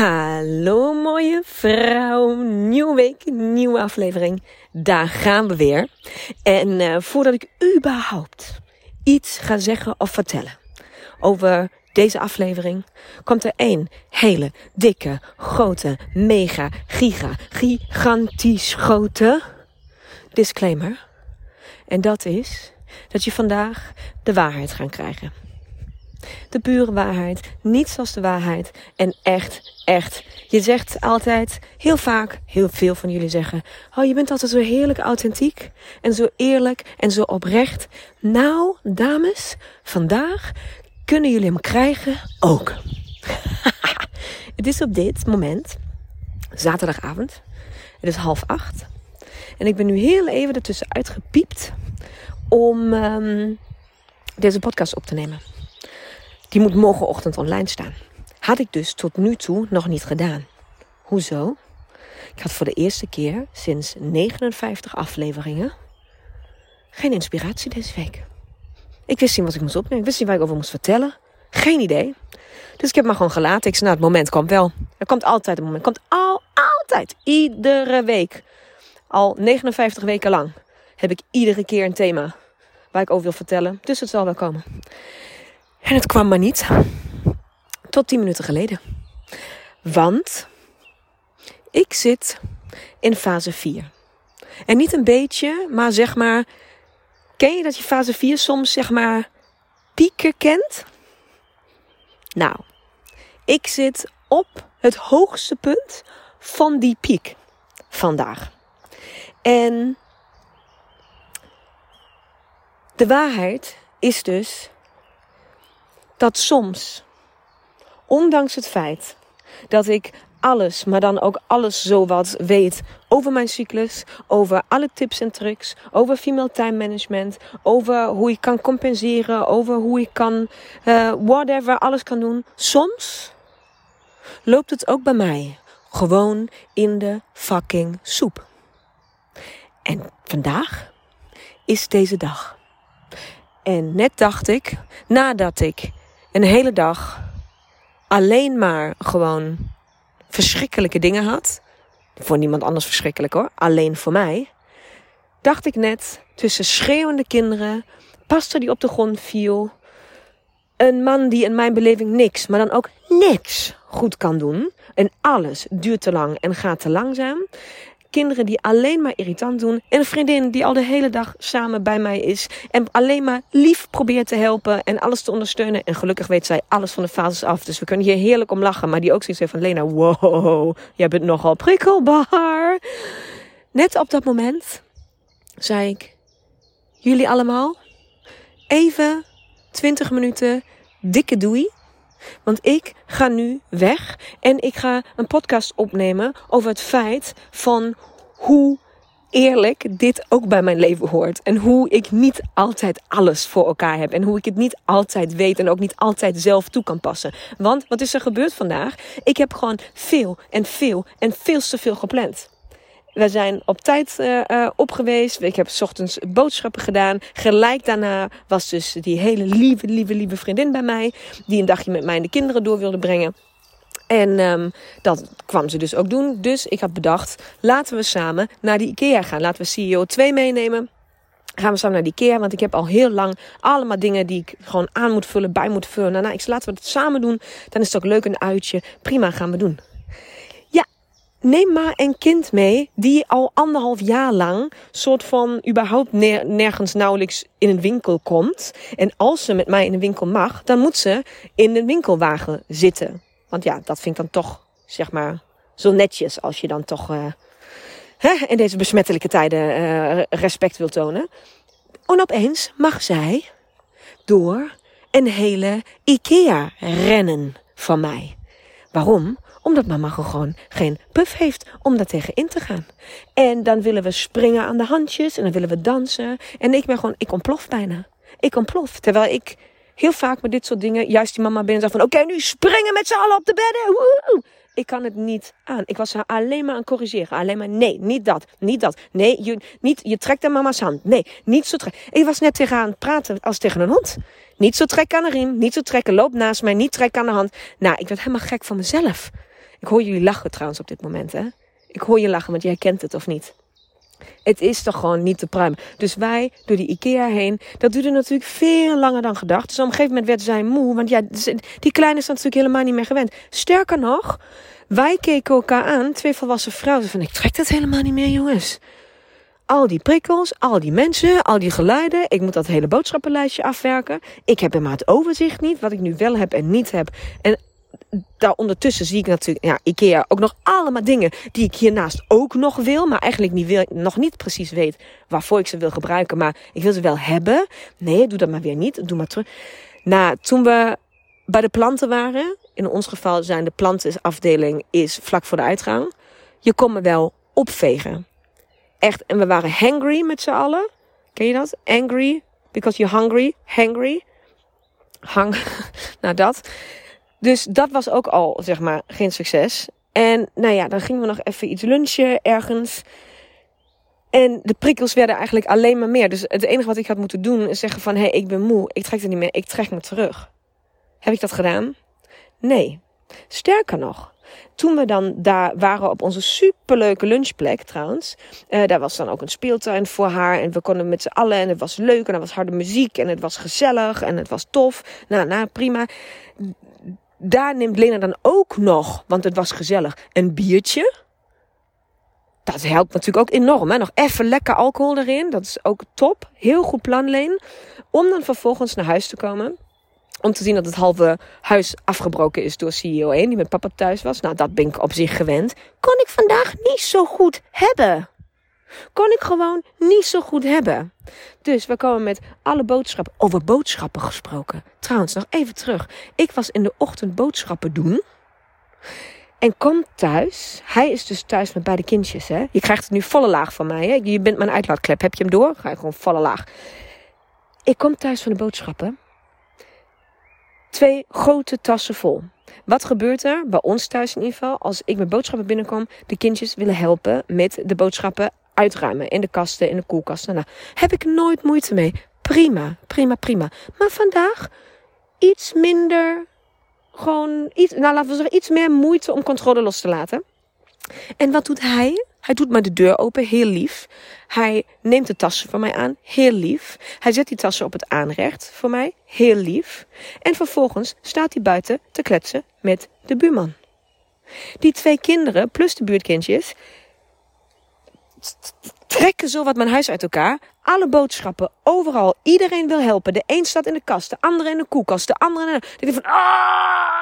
Hallo mooie vrouw, nieuwe week, nieuwe aflevering. Daar gaan we weer. En uh, voordat ik überhaupt iets ga zeggen of vertellen over deze aflevering, komt er één hele dikke, grote, mega, giga, gigantisch grote disclaimer. En dat is dat je vandaag de waarheid gaat krijgen. De pure waarheid, niets als de waarheid en echt, echt. Je zegt altijd, heel vaak, heel veel van jullie zeggen, oh je bent altijd zo heerlijk authentiek en zo eerlijk en zo oprecht. Nou, dames, vandaag kunnen jullie hem krijgen ook. het is op dit moment zaterdagavond. Het is half acht. En ik ben nu heel even ertussen uitgepiept om um, deze podcast op te nemen. Die moet morgenochtend online staan. Had ik dus tot nu toe nog niet gedaan. Hoezo? Ik had voor de eerste keer sinds 59 afleveringen geen inspiratie deze week. Ik wist niet wat ik moest opnemen. Ik wist niet waar ik over moest vertellen. Geen idee. Dus ik heb maar gewoon gelaten. Ik zei, nou, het moment komt wel. Er komt altijd een moment. komt al, altijd. Iedere week. Al 59 weken lang heb ik iedere keer een thema waar ik over wil vertellen. Dus het zal wel komen. En het kwam maar niet. Tot 10 minuten geleden. Want ik zit in fase 4. En niet een beetje, maar zeg maar. Ken je dat je fase 4 soms zeg maar pieken kent? Nou, ik zit op het hoogste punt van die piek vandaag. En de waarheid is dus dat soms, ondanks het feit dat ik alles, maar dan ook alles zowat weet over mijn cyclus, over alle tips en tricks, over female time management, over hoe ik kan compenseren, over hoe ik kan, uh, whatever, alles kan doen. Soms loopt het ook bij mij gewoon in de fucking soep. En vandaag is deze dag. En net dacht ik, nadat ik een hele dag alleen maar gewoon verschrikkelijke dingen had. Voor niemand anders verschrikkelijk hoor, alleen voor mij. Dacht ik net tussen schreeuwende kinderen, pastor die op de grond viel, een man die in mijn beleving niks, maar dan ook niks goed kan doen. En alles duurt te lang en gaat te langzaam kinderen die alleen maar irritant doen. En een vriendin die al de hele dag samen bij mij is. En alleen maar lief probeert te helpen en alles te ondersteunen. En gelukkig weet zij alles van de fases af. Dus we kunnen hier heerlijk om lachen. Maar die ook zoiets heeft van Lena, wow, jij bent nogal prikkelbaar. Net op dat moment zei ik, jullie allemaal, even 20 minuten dikke doei. Want ik ga nu weg en ik ga een podcast opnemen over het feit van hoe eerlijk dit ook bij mijn leven hoort. En hoe ik niet altijd alles voor elkaar heb. En hoe ik het niet altijd weet en ook niet altijd zelf toe kan passen. Want wat is er gebeurd vandaag? Ik heb gewoon veel en veel en veel te veel gepland. We zijn op tijd uh, op geweest. Ik heb s ochtends boodschappen gedaan. Gelijk daarna was dus die hele lieve, lieve, lieve vriendin bij mij. Die een dagje met mij en de kinderen door wilde brengen. En um, dat kwam ze dus ook doen. Dus ik had bedacht, laten we samen naar die IKEA gaan. Laten we CEO 2 meenemen. Gaan we samen naar die IKEA, want ik heb al heel lang allemaal dingen die ik gewoon aan moet vullen, bij moet vullen. Nou, nou ik laten we het samen doen. Dan is het ook leuk een uitje. Prima, gaan we doen. Neem maar een kind mee die al anderhalf jaar lang soort van überhaupt nergens nauwelijks in een winkel komt. En als ze met mij in een winkel mag, dan moet ze in de winkelwagen zitten. Want ja, dat vind ik dan toch, zeg maar, zo netjes als je dan toch uh, hè, in deze besmettelijke tijden uh, respect wil tonen. En opeens mag zij door een hele IKEA rennen van mij. Waarom? Omdat mama gewoon geen puff heeft om daar tegen in te gaan. En dan willen we springen aan de handjes en dan willen we dansen. En ik ben gewoon, ik ontplof bijna. Ik ontplof. Terwijl ik heel vaak met dit soort dingen juist die mama binnen zeg van... Oké, nu springen met z'n allen op de bedden. Woe! Ik kan het niet aan. Ik was haar alleen maar aan corrigeren. Alleen maar nee, niet dat, niet dat. Nee, je, niet, je trekt aan mama's hand. Nee, niet zo trekken. Ik was net tegen aan het praten als tegen een hond. Niet zo trekken aan de riem, niet zo trekken, loop naast mij, niet trekken aan de hand. Nou, ik werd helemaal gek van mezelf. Ik hoor jullie lachen trouwens op dit moment, hè? Ik hoor je lachen, want jij kent het of niet. Het is toch gewoon niet te pruimen. Dus wij door die IKEA heen. Dat duurde natuurlijk veel langer dan gedacht. Dus op een gegeven moment werd zij moe. Want ja, die kleine is natuurlijk helemaal niet meer gewend. Sterker nog, wij keken elkaar aan. Twee volwassen vrouwen. Van ik trek dat helemaal niet meer, jongens. Al die prikkels, al die mensen, al die geluiden. Ik moet dat hele boodschappenlijstje afwerken. Ik heb helemaal het overzicht niet. Wat ik nu wel heb en niet heb. En daar ondertussen zie ik natuurlijk, ja, IKEA ook nog allemaal dingen die ik hiernaast ook nog wil, maar eigenlijk niet wil, nog niet precies weet waarvoor ik ze wil gebruiken, maar ik wil ze wel hebben. Nee, doe dat maar weer niet, doe maar terug. Nou, toen we bij de planten waren, in ons geval zijn de plantenafdeling is vlak voor de uitgang. Je kon me wel opvegen. Echt, en we waren hangry met z'n allen. Ken je dat? Angry, because you're hungry, hangry. Hang, nou dat. Dus dat was ook al, zeg maar, geen succes. En nou ja, dan gingen we nog even iets lunchen ergens. En de prikkels werden eigenlijk alleen maar meer. Dus het enige wat ik had moeten doen is zeggen van... hé, hey, ik ben moe, ik trek er niet meer, ik trek me terug. Heb ik dat gedaan? Nee. Sterker nog, toen we dan daar waren op onze superleuke lunchplek trouwens. Uh, daar was dan ook een speeltuin voor haar. En we konden met z'n allen. En het was leuk. En er was harde muziek. En het was gezellig. En het was tof. Nou, nou, prima daar neemt Lena dan ook nog, want het was gezellig, een biertje. Dat helpt natuurlijk ook enorm. Hè? Nog even lekker alcohol erin. Dat is ook top. Heel goed plan, Leen. Om dan vervolgens naar huis te komen. Om te zien dat het halve huis afgebroken is door CEO 1, die met papa thuis was. Nou, dat ben ik op zich gewend. Kon ik vandaag niet zo goed hebben kon ik gewoon niet zo goed hebben. Dus we komen met alle boodschappen. Over boodschappen gesproken. Trouwens, nog even terug. Ik was in de ochtend boodschappen doen. En kom thuis. Hij is dus thuis met beide kindjes. Hè? Je krijgt het nu volle laag van mij. Hè? Je bent mijn uitlaatklep. Heb je hem door? Ga je gewoon volle laag. Ik kom thuis van de boodschappen. Twee grote tassen vol. Wat gebeurt er bij ons thuis in ieder geval als ik met boodschappen binnenkom? De kindjes willen helpen met de boodschappen uitruimen in de kasten, in de koelkasten. Nou, heb ik nooit moeite mee. Prima, prima, prima. Maar vandaag iets minder, gewoon iets, nou laten we zeggen, iets meer moeite om controle los te laten. En wat doet hij? Hij doet maar de deur open, heel lief. Hij neemt de tassen voor mij aan, heel lief. Hij zet die tassen op het aanrecht voor mij, heel lief. En vervolgens staat hij buiten te kletsen met de buurman. Die twee kinderen, plus de buurtkindjes, trekken zo wat mijn huis uit elkaar. Alle boodschappen, overal. Iedereen wil helpen. De een staat in de kast, de andere in de koelkast, de andere in de... Ik denk van, ah,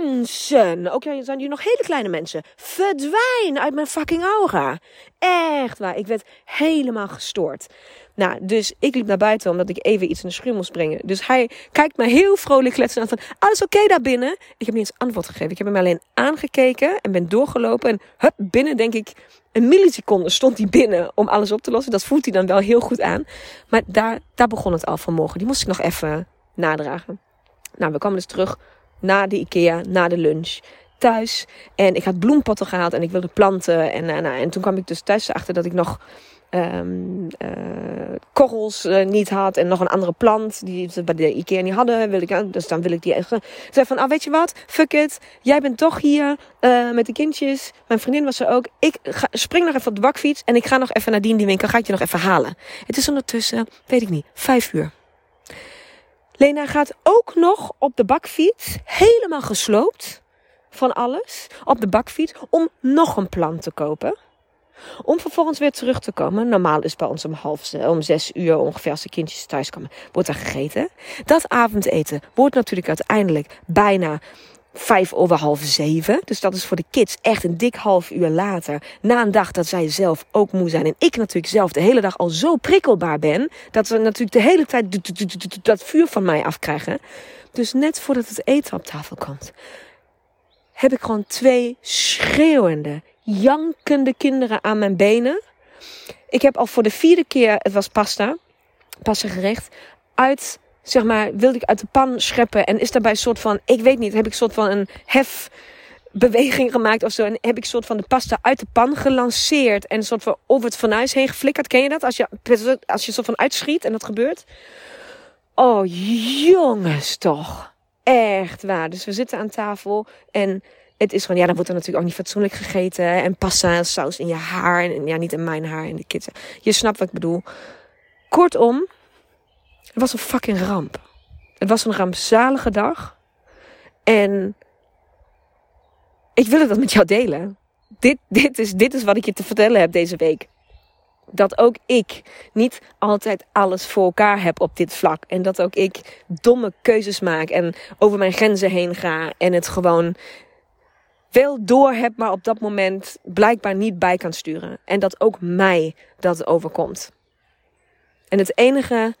mensen. Ook ja, zijn hier nog hele kleine mensen. Verdwijn uit mijn fucking aura. Echt waar. Ik werd helemaal gestoord. Nou, dus ik liep naar buiten omdat ik even iets in de schuur moest brengen. Dus hij kijkt me heel vrolijk kletsen aan van, alles oké daar binnen? Ik heb niet eens antwoord gegeven. Ik heb hem alleen aangekeken en ben doorgelopen. En hup, binnen denk ik een milliseconde stond hij binnen om alles op te lossen. Dat voelt hij dan wel heel goed aan. Maar daar, daar begon het al vanmorgen. Die moest ik nog even nadragen. Nou, we kwamen dus terug na de IKEA, na de lunch thuis. En ik had bloempotten gehaald en ik wilde planten. En, en, en toen kwam ik dus thuis achter dat ik nog um, uh, korrels uh, niet had en nog een andere plant die ze bij de Ikea niet hadden. Wil ik, dus dan wil ik die even. Zei van, ah, weet je wat? Fuck it. Jij bent toch hier met de kindjes. Mijn vriendin was er ook. Ik ga, spring nog even op de bakfiets en ik ga nog even naar die winkel. Ga ik je nog even halen. Het is ondertussen, weet ik niet, vijf uur. Lena gaat ook nog op de bakfiets, helemaal gesloopt van alles op de bakfiets om nog een plan te kopen. Om vervolgens weer terug te komen. Normaal is bij ons om half om zes uur ongeveer als de kindjes thuiskomen, wordt er gegeten. Dat avondeten wordt natuurlijk uiteindelijk bijna vijf over half zeven. Dus dat is voor de kids echt een dik half uur later. Na een dag dat zij zelf ook moe zijn. En ik natuurlijk zelf de hele dag al zo prikkelbaar ben. Dat ze natuurlijk de hele tijd dat vuur van mij afkrijgen. Dus net voordat het eten op tafel komt. Heb ik gewoon twee schreeuwende, jankende kinderen aan mijn benen. Ik heb al voor de vierde keer, het was pasta, pasta gerecht, uit zeg maar, wilde ik uit de pan scheppen. En is daarbij een soort van, ik weet niet, heb ik soort van een hefbeweging gemaakt of zo. En heb ik soort van de pasta uit de pan gelanceerd. En een soort van over het fornuis heen geflikkerd. Ken je dat? Als je, als je soort van uitschiet en dat gebeurt. Oh, jongens toch. Echt waar. Dus we zitten aan tafel en het is gewoon, ja, dan wordt er natuurlijk ook niet fatsoenlijk gegeten. En pasta en saus in je haar. En ja, niet in mijn haar en de kids. Je snapt wat ik bedoel. Kortom, het was een fucking ramp. Het was een rampzalige dag. En ik wil het met jou delen. Dit, dit, is, dit is wat ik je te vertellen heb deze week. Dat ook ik niet altijd alles voor elkaar heb op dit vlak. En dat ook ik domme keuzes maak en over mijn grenzen heen ga. En het gewoon wel door heb, maar op dat moment blijkbaar niet bij kan sturen. En dat ook mij dat overkomt. En het enige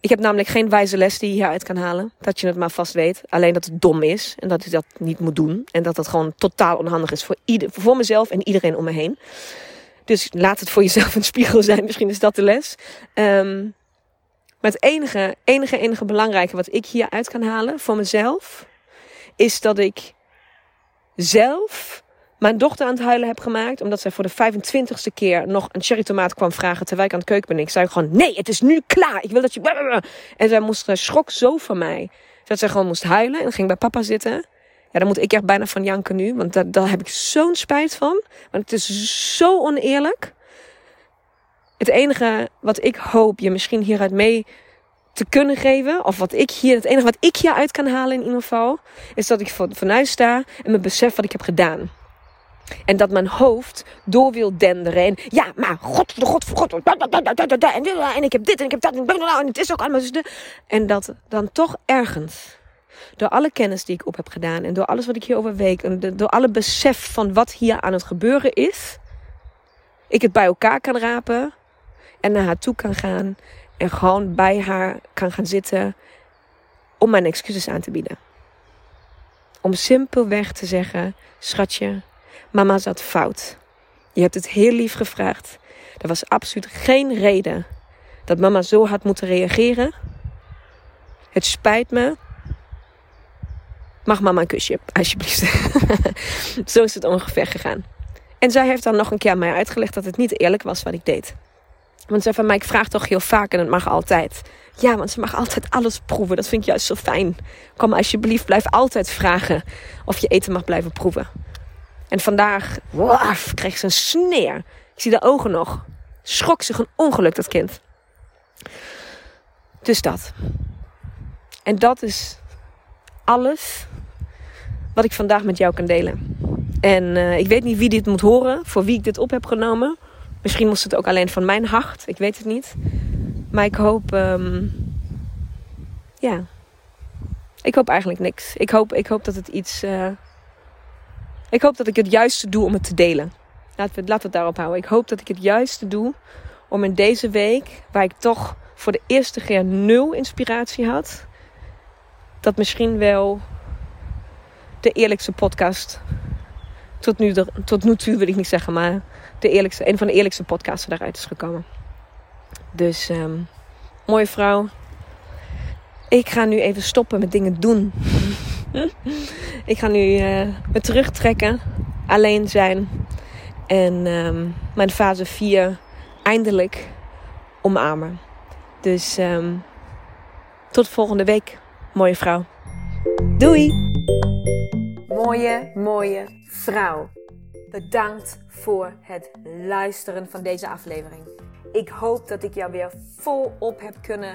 ik heb namelijk geen wijze les die je hieruit kan halen. Dat je het maar vast weet. Alleen dat het dom is. En dat je dat niet moet doen. En dat het gewoon totaal onhandig is voor, ieder, voor mezelf en iedereen om me heen. Dus laat het voor jezelf een spiegel zijn. Misschien is dat de les. Um, maar het enige, enige, enige belangrijke wat ik hieruit kan halen voor mezelf. Is dat ik zelf mijn dochter aan het huilen heb gemaakt. Omdat zij voor de 25ste keer nog een cherry tomaat kwam vragen. Terwijl ik aan het keuken ben. Ik zei gewoon: Nee, het is nu klaar. Ik wil dat je. En zij moest, zij schrok zo van mij. Dat zij gewoon moest huilen. En ging bij papa zitten. Ja, dan moet ik echt bijna van janken nu. Want daar, daar heb ik zo'n spijt van. Want het is zo oneerlijk. Het enige wat ik hoop je misschien hieruit mee te kunnen geven. Of wat ik hier, het enige wat ik hieruit kan halen in ieder geval. Is dat ik vanuit sta en me besef wat ik heb gedaan. En dat mijn hoofd door wil denderen. En ja, maar god, god, god. En ik heb dit en ik heb dat. En het is ook allemaal. En dat dan toch ergens. Door alle kennis die ik op heb gedaan. En door alles wat ik hierover weet. En door alle besef van wat hier aan het gebeuren is. Ik het bij elkaar kan rapen. En naar haar toe kan gaan. En gewoon bij haar kan gaan zitten. Om mijn excuses aan te bieden. Om simpelweg te zeggen: Schatje, Mama zat fout. Je hebt het heel lief gevraagd. Er was absoluut geen reden dat mama zo had moeten reageren. Het spijt me. Mag mama een kusje, alsjeblieft. zo is het ongeveer gegaan. En zij heeft dan nog een keer aan mij uitgelegd dat het niet eerlijk was wat ik deed. Want ze van mij, ik vraag toch heel vaak en het mag altijd. Ja, want ze mag altijd alles proeven. Dat vind ik juist zo fijn. Kom alsjeblieft, blijf altijd vragen of je eten mag blijven proeven. En vandaag kreeg ze een sneer. Ik zie de ogen nog. Schrok zich een ongeluk, dat kind. Dus dat. En dat is alles wat ik vandaag met jou kan delen. En uh, ik weet niet wie dit moet horen, voor wie ik dit op heb genomen. Misschien moest het ook alleen van mijn hart, ik weet het niet. Maar ik hoop, um, ja, ik hoop eigenlijk niks. Ik hoop, ik hoop dat het iets, uh, ik hoop dat ik het juiste doe om het te delen. Laten we, we het daarop houden. Ik hoop dat ik het juiste doe om in deze week, waar ik toch voor de eerste keer nul inspiratie had, dat misschien wel de eerlijkste podcast tot nu, tot nu toe wil ik niet zeggen, maar de eerlijkste, een van de eerlijkste podcasts daaruit is gekomen. Dus um, mooie vrouw. Ik ga nu even stoppen met dingen doen. Ik ga nu uh, me terugtrekken, alleen zijn en um, mijn fase 4 eindelijk omarmen. Dus um, tot volgende week, mooie vrouw. Doei! Mooie, mooie vrouw. Bedankt voor het luisteren van deze aflevering. Ik hoop dat ik jou weer volop heb kunnen